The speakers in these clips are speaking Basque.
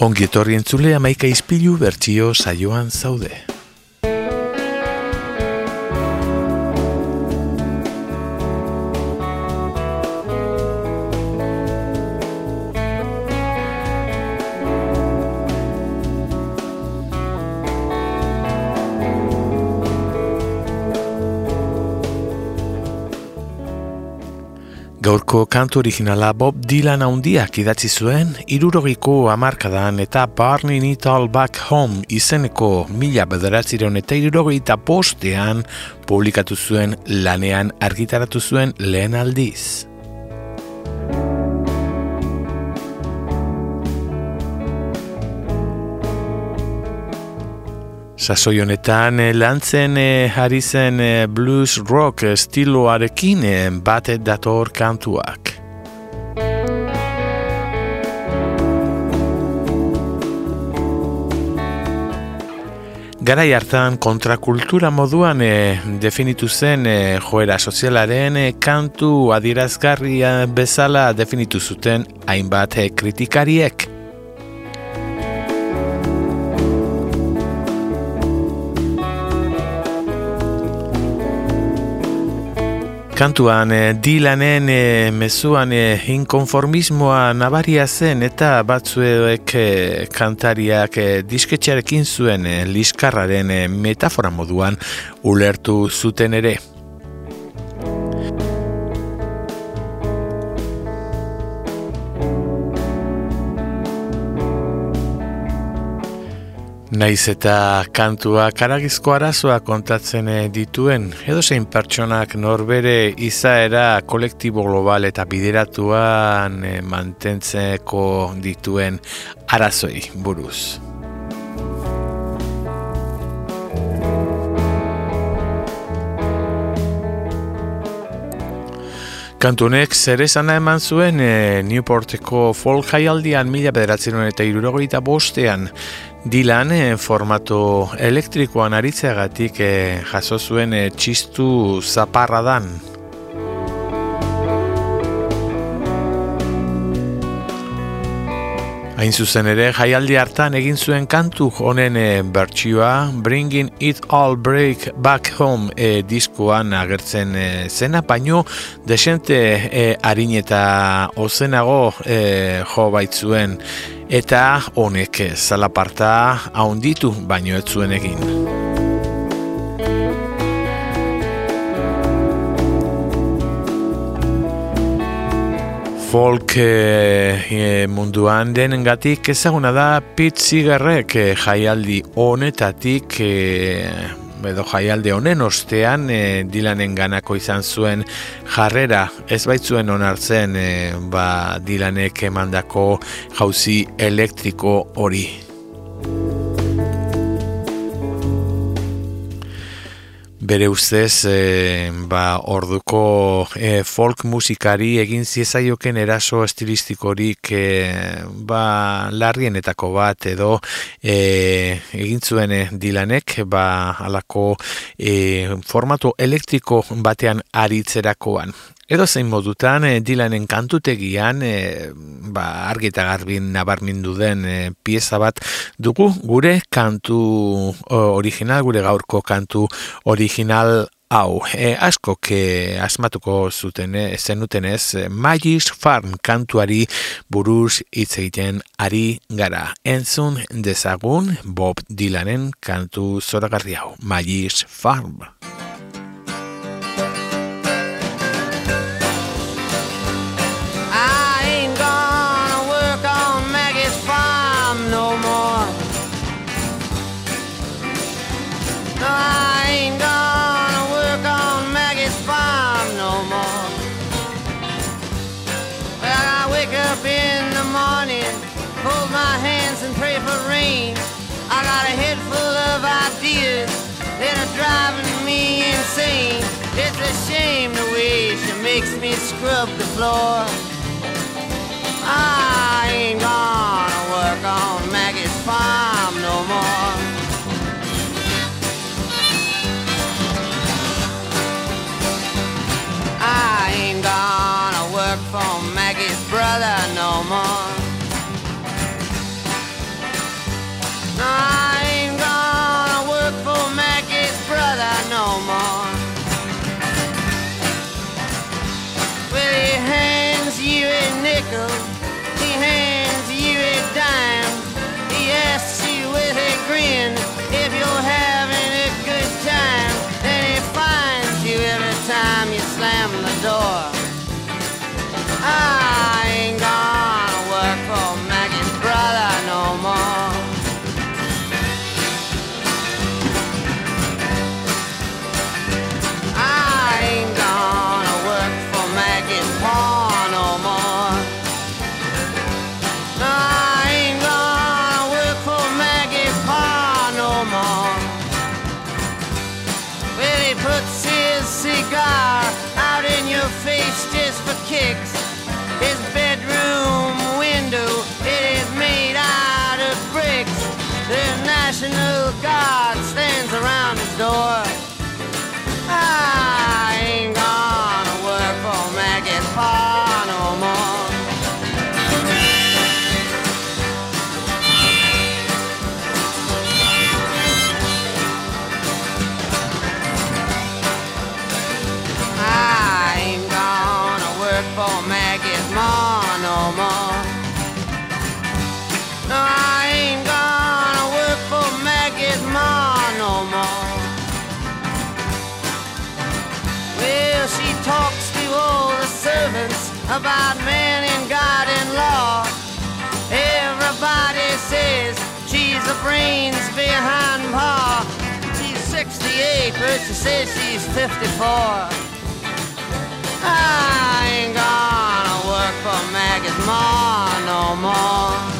Ongi etorri entzule amaika izpilu bertsio saioan zaude. Gaurko kantu originala Bob Dylan handiak idatzi zuen, irurogiko amarkadan eta Barney Need All Back Home izeneko mila bederatzireun eta irurogeita postean publikatu zuen lanean argitaratu zuen lehen aldiz. Sasoi honetan eh, lantzen eh, ari zen eh, blues rock estiloarekin bat dator kantuak. Garai hartan kontrakultura moduan definitu zen joera sozialaren kantu adirazgarria bezala definitu zuten hainbat kritikariek. Kantuan e, Dylanen e, mezuan e, inkonformismoa nabaria zen eta batzuek e, kantariak e, disketxarekin zuen e, liskarraren metafora moduan ulertu zuten ere. Naiz eta kantua karagizko arazoa kontatzen eh, dituen, edo zein pertsonak norbere izaera kolektibo global eta bideratuan eh, mantentzeko dituen arazoi buruz. Kantunek zer esana eman zuen e, Newporteko folk jaialdian mila bederatzen eta irurogeita bostean Dylan eh, formato elektrikoan aritzeagatik eh, jaso zuen eh, txistu zaparra dan. Hain zuzen ere, jaialdi hartan egin zuen kantu honen e, bertsioa Bringing It All Break Back Home e, diskoan agertzen e, zena, baino desente e, harin eta ozenago e, jo baitzuen eta honek zalaparta haunditu baino ez zuen egin. folk e, munduan denengatik ezaguna da Pete Zigarrek e, jaialdi honetatik e, edo jaialde honen ostean e, Dilanen ganako izan zuen jarrera ez baitzuen onartzen e, ba, Dilanek emandako jauzi elektriko hori. Bere ustez e, ba, orduko e, folk musikari egin ziezaioken eraso estilistikorik e, ba, larrienetako bat edo e, egin zuen dilanek ba, alako e, formato elektriko batean aritzerakoan. Edo zein modutan, e, Dylanen kantutegian, e, ba, argita garbin nabarmindu den e, pieza bat dugu, gure kantu original, gure gaurko kantu original hau. E, asko ke asmatuko zuten e, zenuten ez, Magis Farm kantuari buruz hitz egiten ari gara. Entzun dezagun Bob Dylanen kantu zoragarri hau, Magis Farm. years that are driving me insane. It's a shame the way she makes me scrub the floor. puts his cigar out in your face just for kicks. His bedroom window, it is made out of bricks. The National Guard stands around his door. Law. Everybody says she's the brains behind Pa. She's 68, but she says she's 54. I ain't gonna work for Maggie's Ma no more.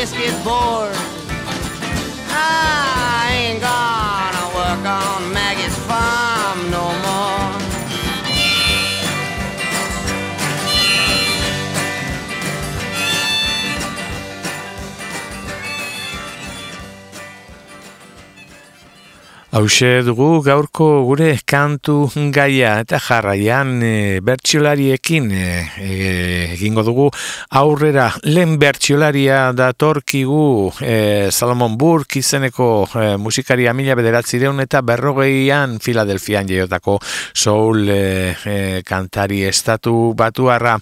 biscuit board. Hauxe dugu gaurko gure kantu gaia eta jarraian e, bertsiolariekin e, e, egingo dugu aurrera. Lehen bertsiolaria datorkigu e, Salomon Burke izeneko e, musikaria mila bederatzireun eta berrogeian Filadelfian jaiotako soul e, e, kantari estatu batuarra.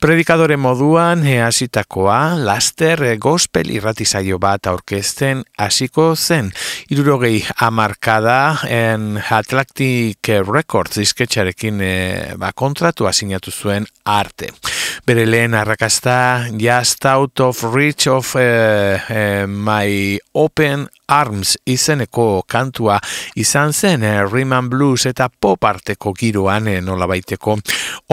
Predikadore moduan e, hasitakoa laster e, gospel irratizaio bat aurkezten hasiko zen. Irurogei amarka da en Atlantic Records disketxarekin e, ba, kontratua sinatu zuen arte. Bere lehen arrakasta Just Out of Reach of e, e, My Open Arms izeneko kantua izan zen eh, Rhythm Blues eta pop arteko giroan eh, nola baiteko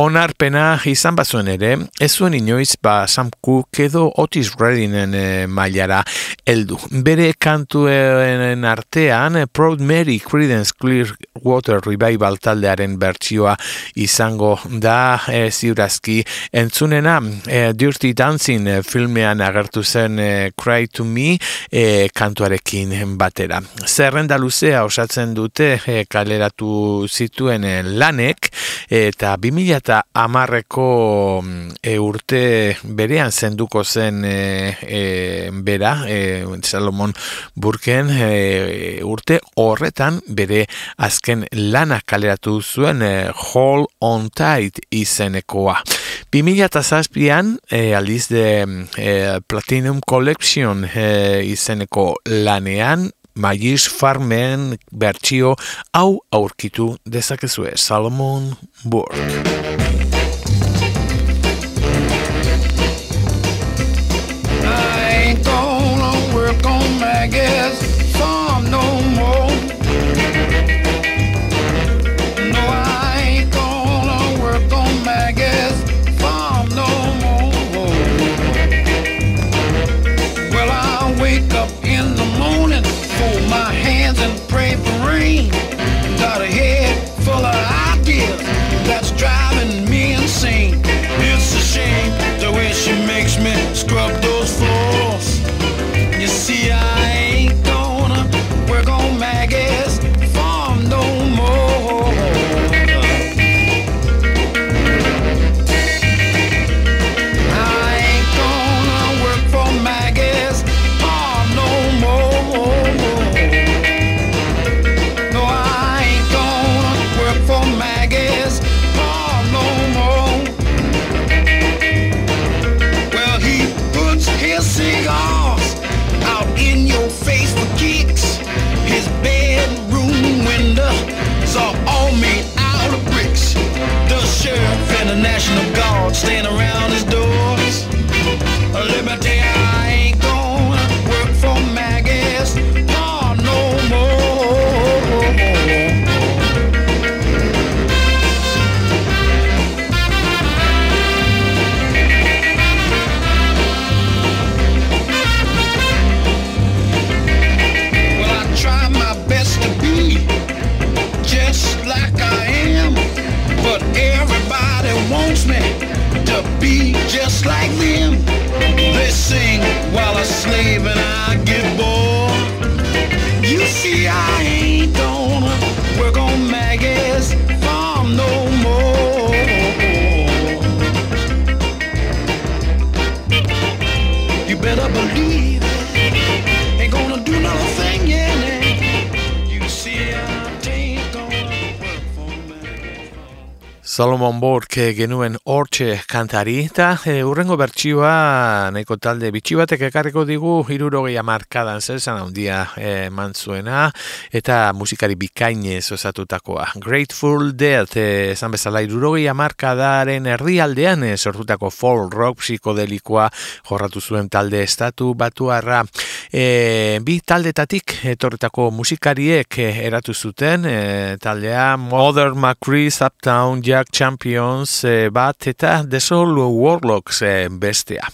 onarpena izan bazuen ere ez zuen inoiz ba Sam Cooke edo Otis Reddingen eh, mailara heldu. Bere kantuen artean eh, Proud Mary Creedence Clearwater Revival taldearen bertsioa izango da eh, ziurazki entzunena eh, Dirty Dancing eh, filmean agertu zen eh, Cry to Me eh, kantuarekin batera. Zerrenda luzea osatzen dute e, kaleratu zituen e, lanek eta 2000 eta amarreko e, urte berean zenduko zen e, e, bera e, Salomon Burken e, urte horretan bere azken lana kaleratu zuen e, Hall on Tight izenekoa. 2000 eta zazpian e, aldiz de e, Platinum Collection e, izeneko lanean Magis Farmen bertsio hau aurkitu dezakezue Salomon Burke. I ain't gonna work on Maggie's farm like them. They sing while a slave and I farm. Solomon Bork genuen hortxe kantari, eta e, urrengo bertsioa nahiko talde bitxi batek ekarriko digu hirurogei amarkadan zezan handia e, mantzuena, eta musikari bikainez osatutakoa. Grateful Dead, e, esan bezala hirurogei amarkadaren erdialdean sortutako folk rock psikodelikoa jorratu zuen talde estatu batuarra. E, bi taldetatik etorretako musikariek eratu zuten e, taldea Mother McCree's Uptown Jack Champions e, bat eta The Soul Warlocks e, bestea.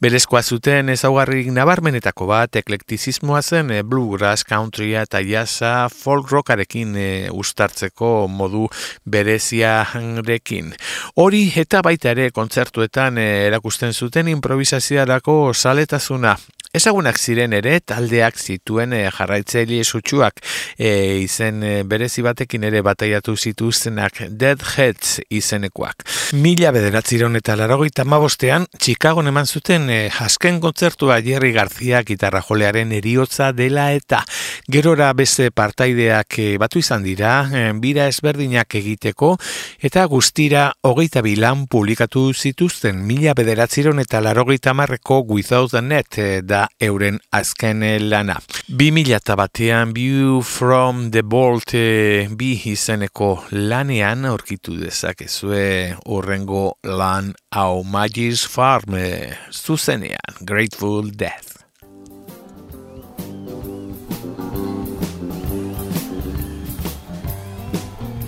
Berezkoa zuten ezaugarrik nabarmenetako bat eklektizismoa zen e, bluegrass, countrya eta jazza folk rockarekin ustartzeko modu bereziarekin. Hori eta baita ere kontzertuetan erakusten zuten improvisaziarako saletasuna. Ezagunak ziren ere taldeak zituen e, jarraitzaile sutsuak. E, izen e, berezi batekin ere bataiatu zituztenak Deadheads izenekoak. Mila bederatziron eta laragoita mabostean, Chicagon eman zuten e, azken kontzertua Jerry García gitarra jolearen eriotza dela eta. Gerora beste partaideak e, batu izan dira, e, bira ezberdinak egiteko eta guztira hogeita bilan publikatu zituzten. Mila bederatziron eta larogeita marreko Without the Net e, da euren azken lana. Bi mila batean View from the Bolt e, bi izeneko lanean aurkitu dezakezue urrengo lan hau Magis Farm e, zuzenean Grateful Death.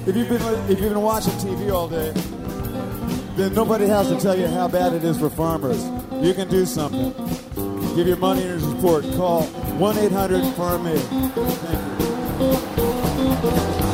If you've been if you've been watching TV all day, then nobody has to tell you how bad it is for farmers. You can do something. Give your money and your support. Call 1 800 Farm Aid. Thank you.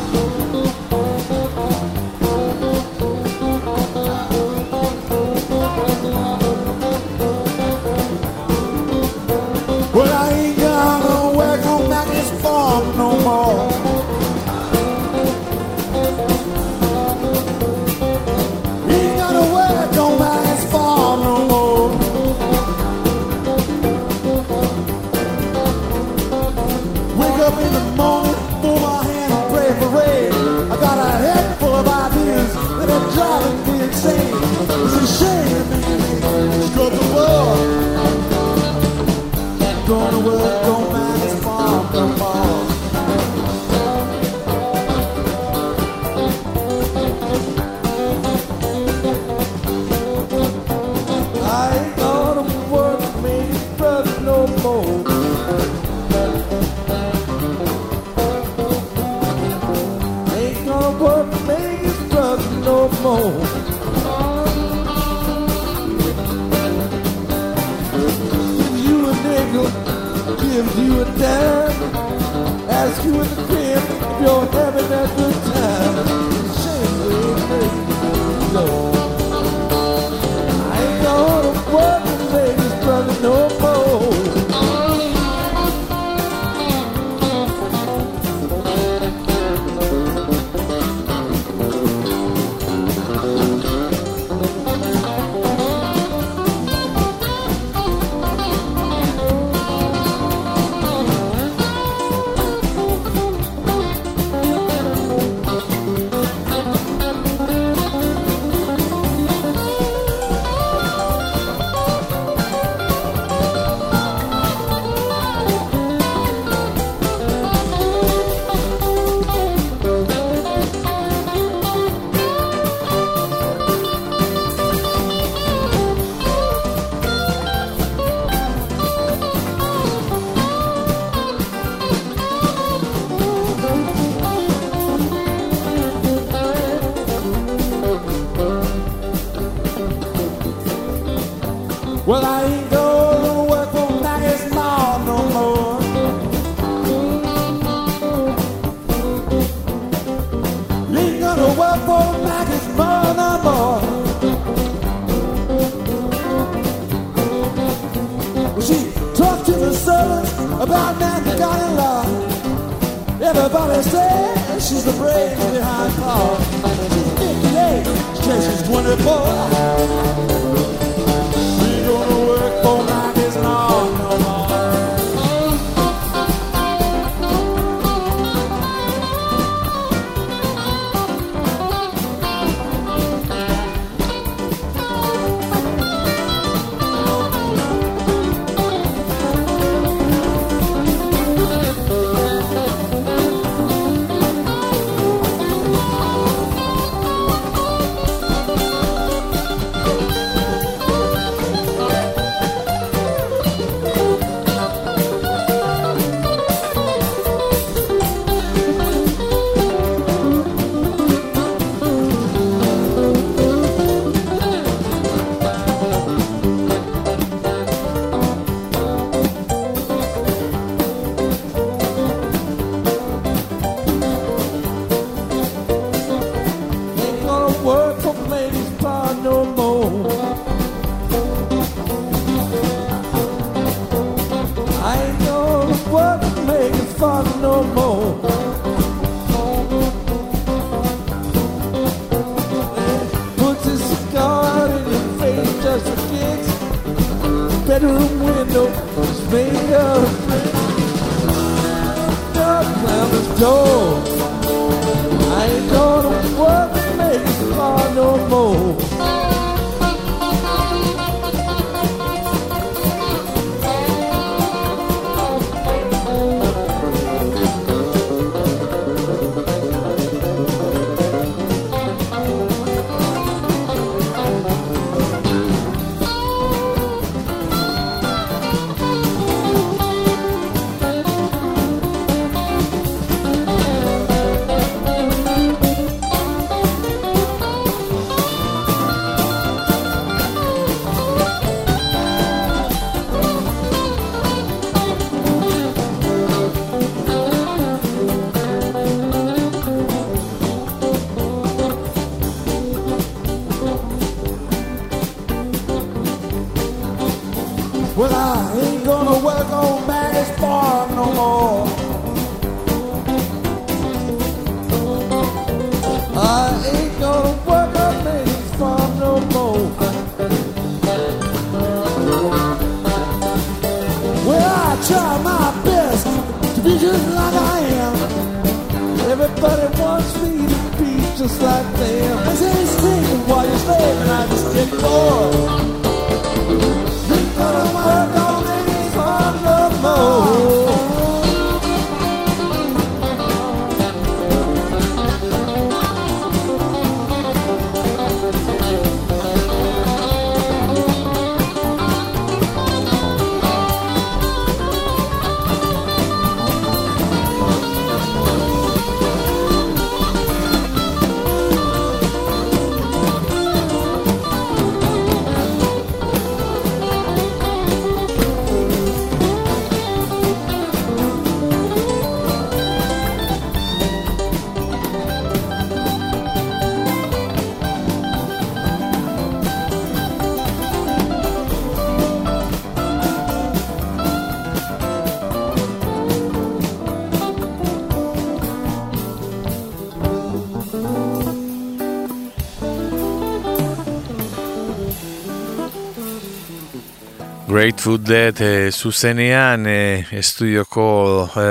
Grateful Dead e, zuzenean e, estudioko e,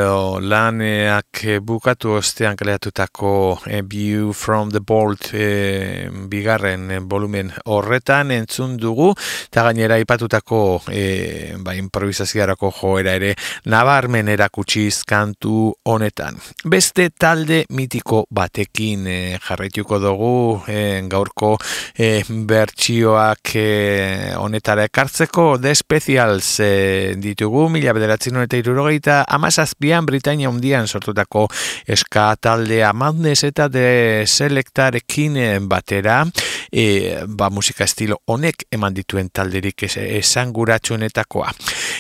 laneak e, bukatu ostean kaleatutako e, View from the Bolt e, bigarren e, volumen horretan entzun dugu eta gainera ipatutako e, ba, improvisaziarako joera ere nabarmen erakutsiz kantu honetan. Beste talde mitiko batekin e, jarraituko dugu e, gaurko e, bertsioak e, honetara ekartzeko The Specials e, ditugu, mila bederatzen eta irurogeita amazazpian Britania undian sortutako eska talde Amadnes eta de Selectarekin e, batera e, ba, musika estilo honek eman dituen talderik es, esanguratsuenetakoa.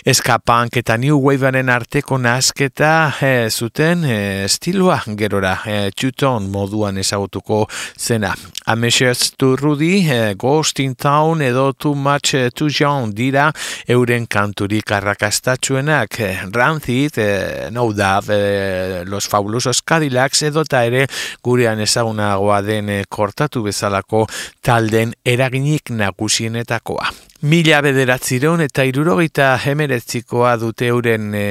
Eskapunk eta New Wavearen arteko nasketa e, zuten e, estilua gerora e, txuton moduan ezagutuko zena. Ameshers to Rudy, e, Ghost in Town edo Too Much Too Young dira euren kanturik arrakastatxuenak Rancid, e, No Dove, e, Los Fabulosos Cadillacs edo eta ere gurean ezagunagoa den kortatu bezalako talden eraginik nagusienetakoa. Mila bederatzireun eta irurogeita hemeretzikoa dute euren e,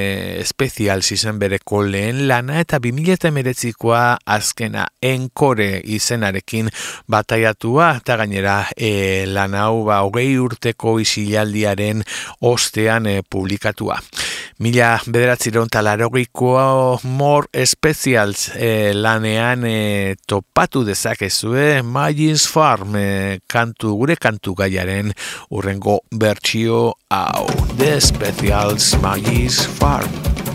espezial zizen bereko lehen lana eta bimila eta hemeretzikoa azkena enkore izenarekin bataiatua eta gainera e, lan hau ba, hogei urteko isilaldiaren ostean e, publikatua. Mila bederatzireun talarogikoa more specials e, lanean e, topatu dezakezue Magis Farm e, kantu, gure kantu gaiaren urrengo bertsio hau. The Specials Magis Farm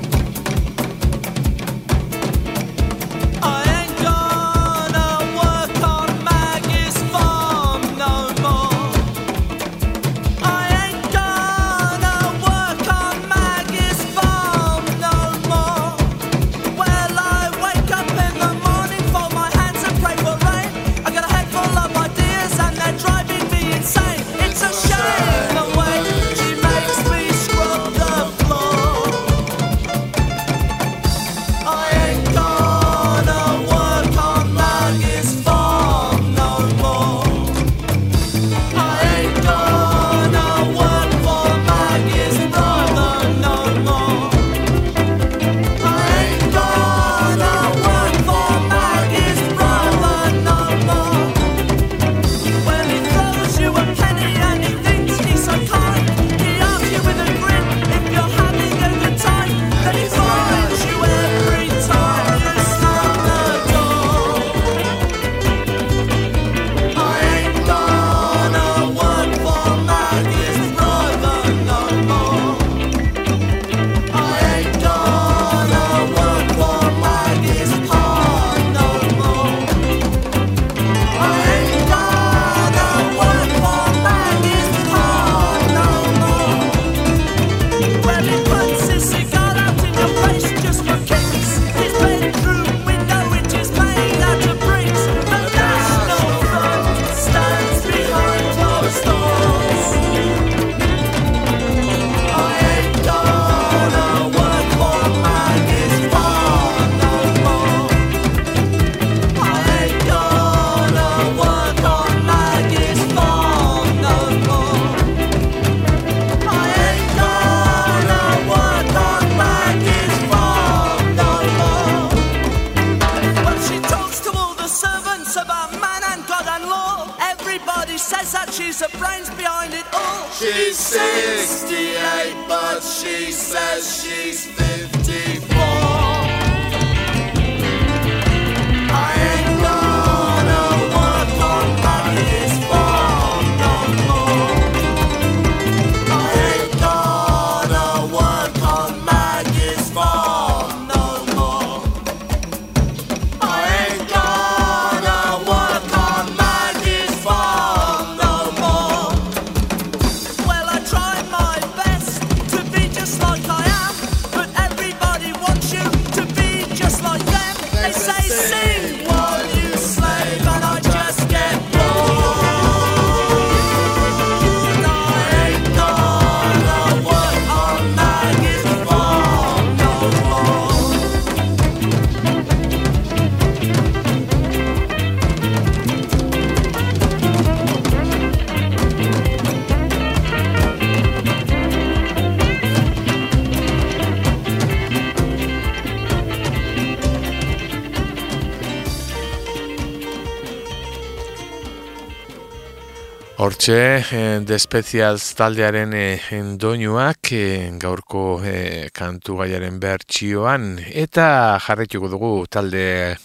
Hortxe, eh, The Specials taldearen eh, doinuak eh, gaurko eh, kantu gaiaren bertsioan. Eta jarretuko dugu talde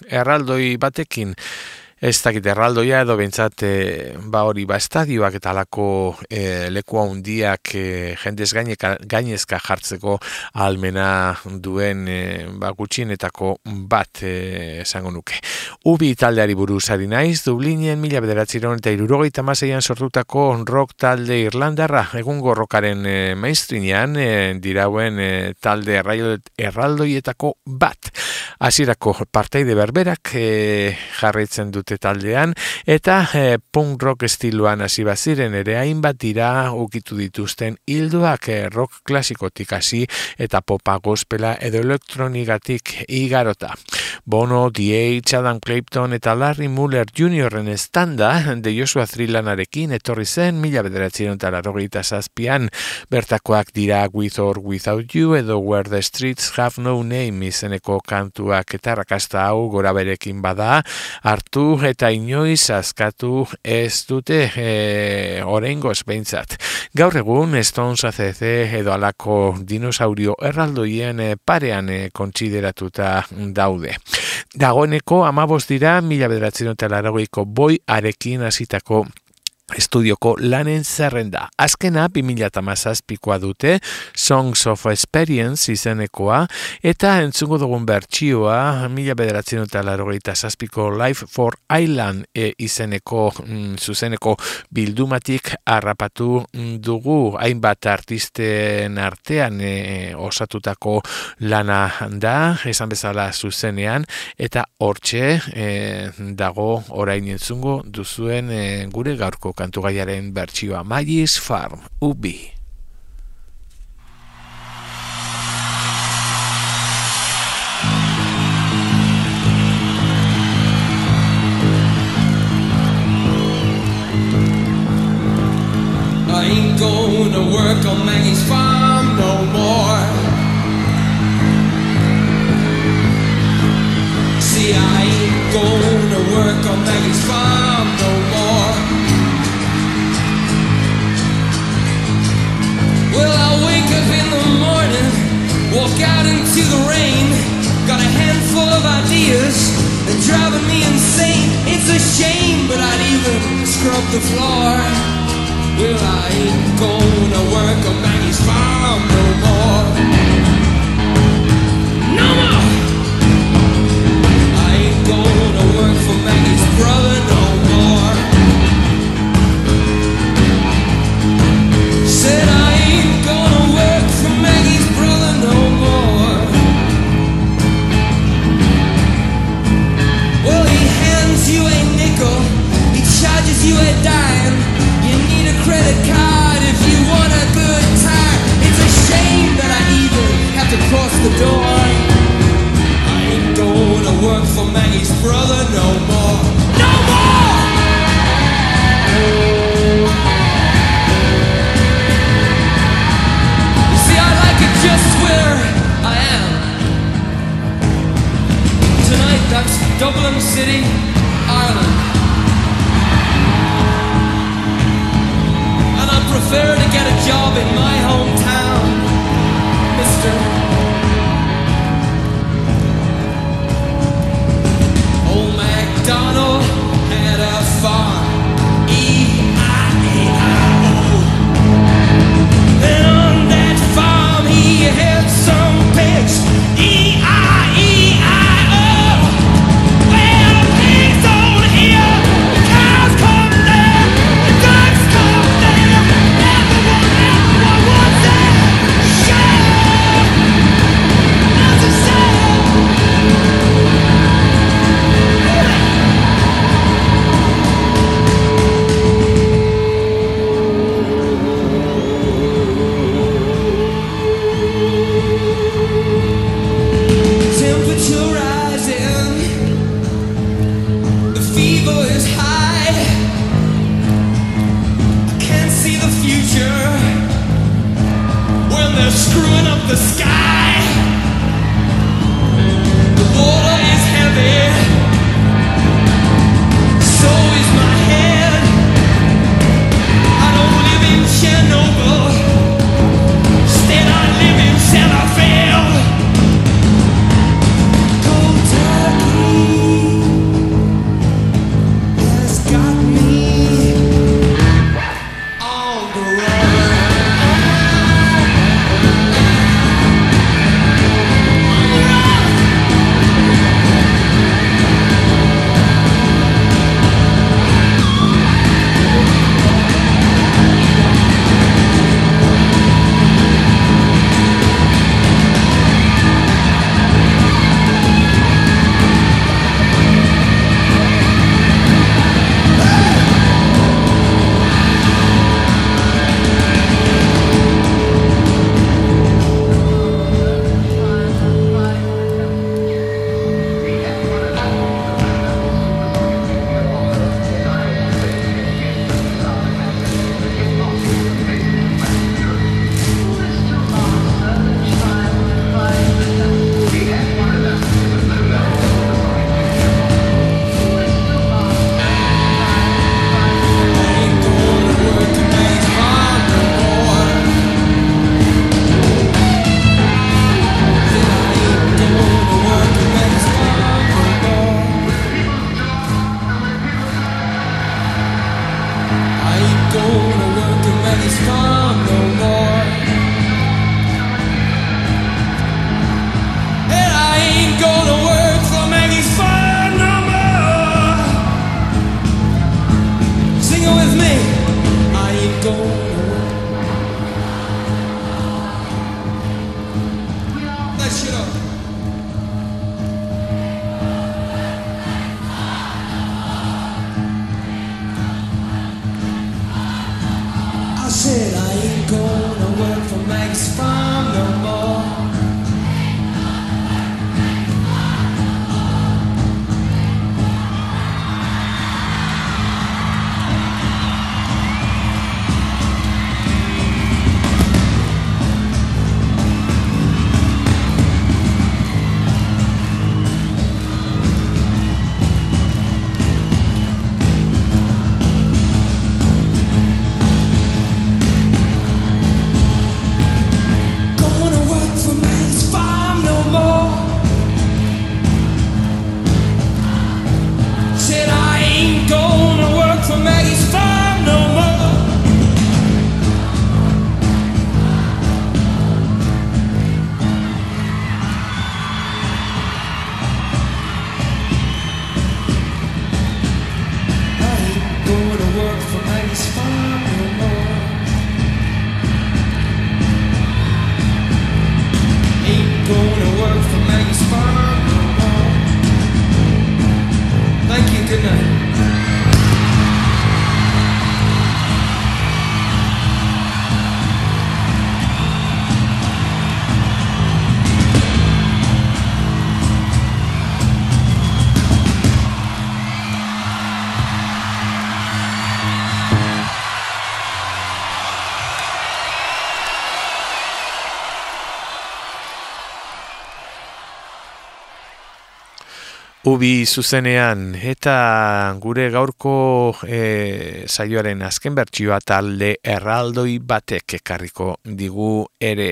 erraldoi batekin ez dakit erraldoia edo bentsat e, ba hori ba estadioak eta alako e, leku handiak e, jendez gainezka jartzeko almena duen e, ba gutxienetako bat esango nuke. Ubi taldeari buruz ari naiz, Dublinen mila bederatziron eta irurogeita maseian sortutako rock talde Irlandarra, egun gorrokaren e, eh, mainstreamean e, dirauen e, talde erraldoietako bat. Hasierako parteide berberak e, jarraitzen dute taldean, eta e, punk rock estiloan hasi baziren ere hainbat dira ukitu dituzten hilduak e, rock klasikotik hasi eta popa gospela edo elektronigatik igarota. Bono, D.H., Adam Clapton eta Larry Muller Jr.en estanda de Joshua Thrillanarekin etorri zen mila bederatzen eta zazpian bertakoak dira With or Without You edo Where the Streets Have No Name izeneko kantuak eta rakasta hau gora berekin bada hartu eta inoiz askatu ez dute e, orengoz behintzat. Gaur egun Stones ACC edo alako dinosaurio erraldoien e, parean e, kontsideratuta daude. Dagoeneko amabos dira mila bederatzen eta boi arekin hasitako estudioko lanen zerrenda. Azkena, 2008 dute, Songs of Experience izenekoa, eta entzungo dugun bertxioa, mila bederatzen eta larogeita zazpiko Life for Island e, izeneko, mm, zuzeneko bildumatik harrapatu dugu, hainbat artisten artean e, osatutako lana da, esan bezala zuzenean, eta hortxe e, dago orain entzungo duzuen e, gure gaurko kantugaiaren bertsioa Magis Farm Ubi. I ain't going to work on Maggie's farm no more. See, I ain't going to work on Maggie's farm. Walk out into the rain, got a handful of ideas, they're driving me insane. It's a shame, but I'd even scrub the floor. Well, I ain't gonna work on Maggie's farm no more. Door. Ubi zuzenean eta gure gaurko e, saioaren azken bertsioa talde erraldoi batek ekarriko digu ere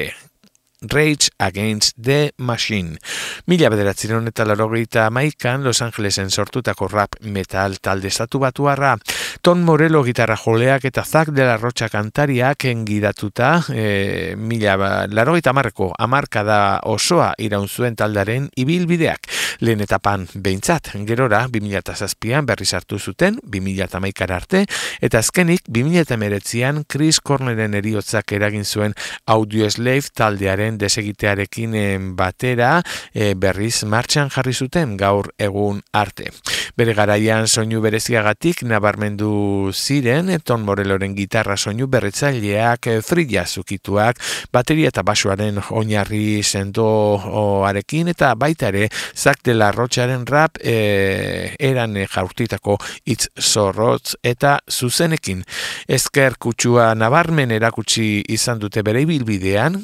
Rage Against the Machine. Mila bederatziron eta larogeita maikan Los Angelesen sortutako rap metal talde estatu batuarra. Ton Morello gitarra joleak eta Zak de la Rocha kantariak engidatuta e, mila ba, larogeita marreko amarkada osoa iraun zuen taldaren ibilbideak. Lehen etapan behintzat, gerora 2007an berri sartu zuten 2008 arte, eta azkenik 2008an Chris Corneren eriotzak eragin zuen Audio Slave taldearen desegitearekin eh, batera eh, berriz martxan jarri zuten gaur egun arte. Bere garaian soinu bereziagatik nabarmendu ziren, Ton Moreloren gitarra soinu berretzaileak, eh, frilla zukituak, bateria eta basoaren oinarri sendoarekin, eta baita ere, Zak de la Rocharen rap e, eran jaurtitako hitz zorrotz eta zuzenekin. Ezker kutsua nabarmen erakutsi izan dute bere ibilbidean,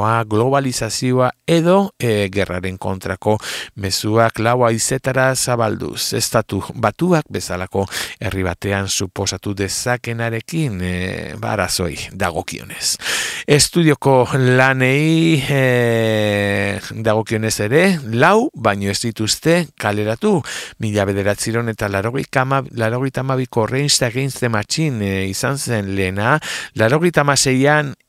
kapitalismoa, globalizazioa edo e, gerraren kontrako mezuak laua izetara zabalduz. Estatu batuak bezalako herri batean suposatu dezakenarekin e, barazoi dagokionez. Estudioko lanei e, dagokionez ere, lau, baino ez dituzte kaleratu. Mila bederatziron eta larogeita amabiko Reinsta Against the Machine e, izan zen lehena, larogeita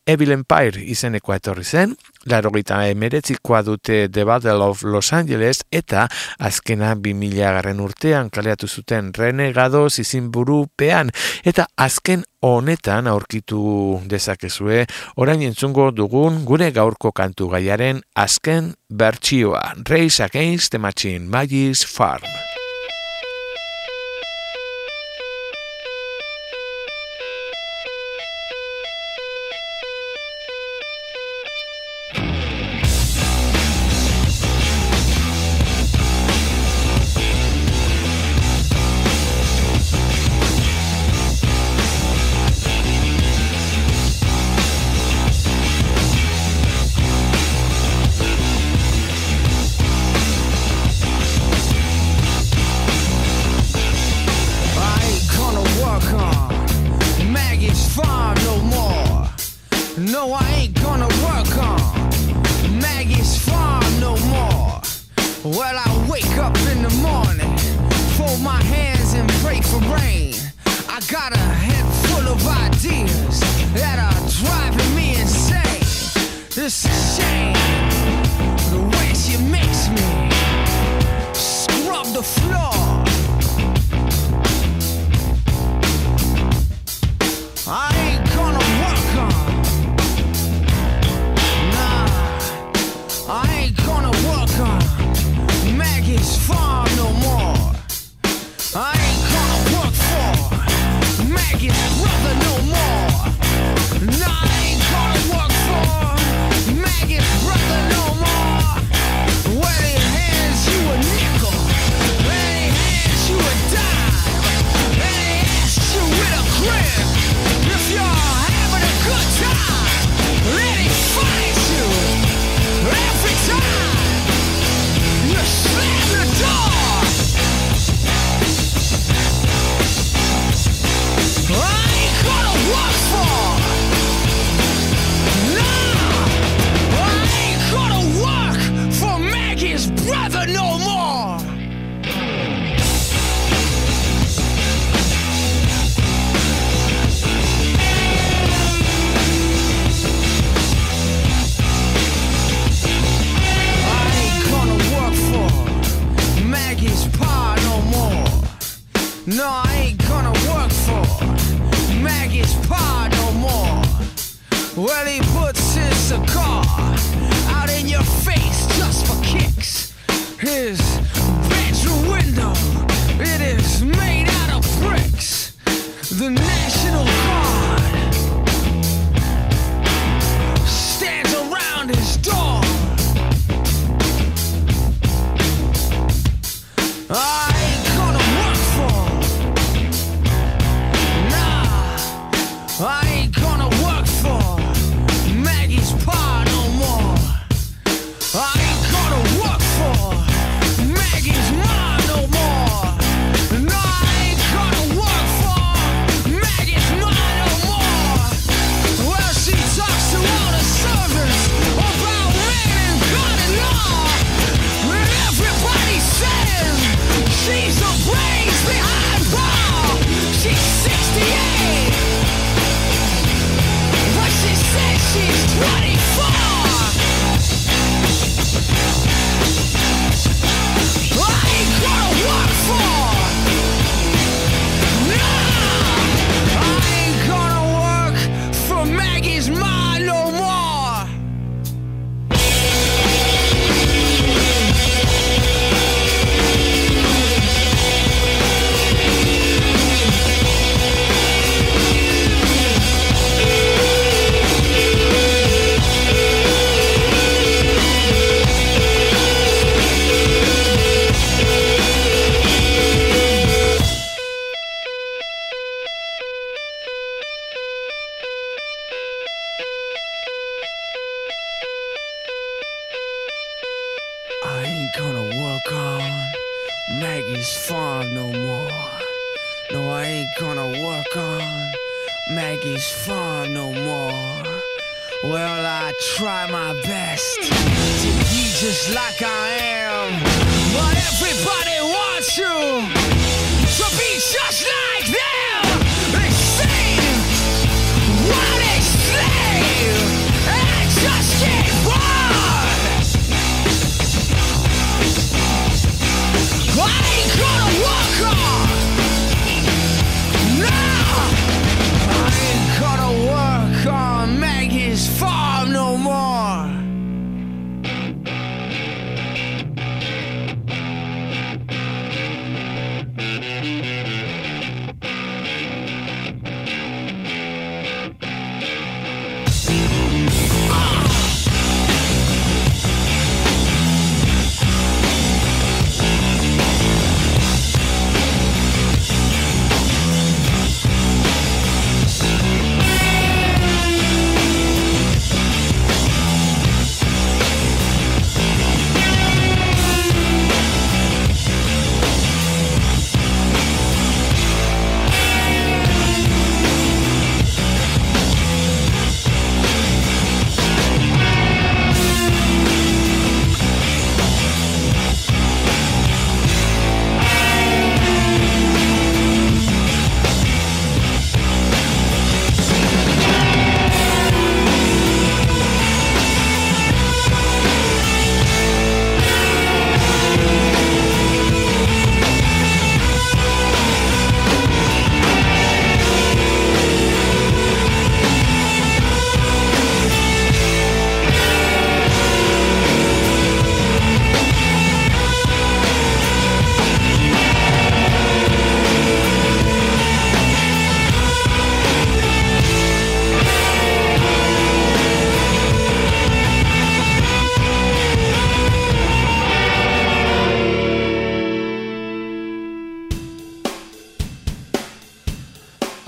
Evil Empire izeneko etorri zen, larogeita emeretzikoa dute The Battle of Los Angeles eta azkena 2000 garren urtean kaleatu zuten renegado izinburupean eta azken honetan aurkitu dezakezue orain entzungo dugun gure gaurko kantu gaiaren azken bertsioa Race Against the Machine Magis Farm. gonna work on Maggie's farm no more. No, I ain't gonna work on Maggie's farm no more. Well, I try my best to be just like I am, but everybody wants you to be.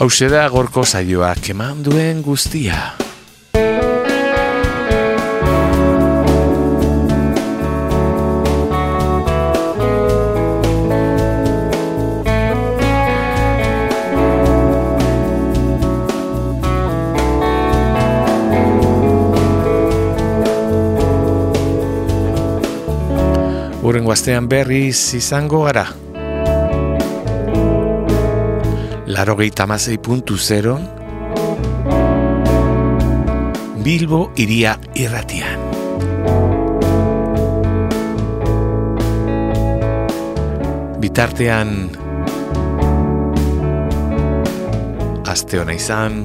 Hau da gorko saioak eman duen guztia. Urren guaztean berriz izango gara. Laro gehi puntu zero Bilbo iria irratian. Bitartean Aste hona izan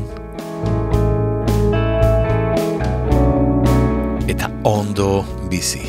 Eta ondo bizi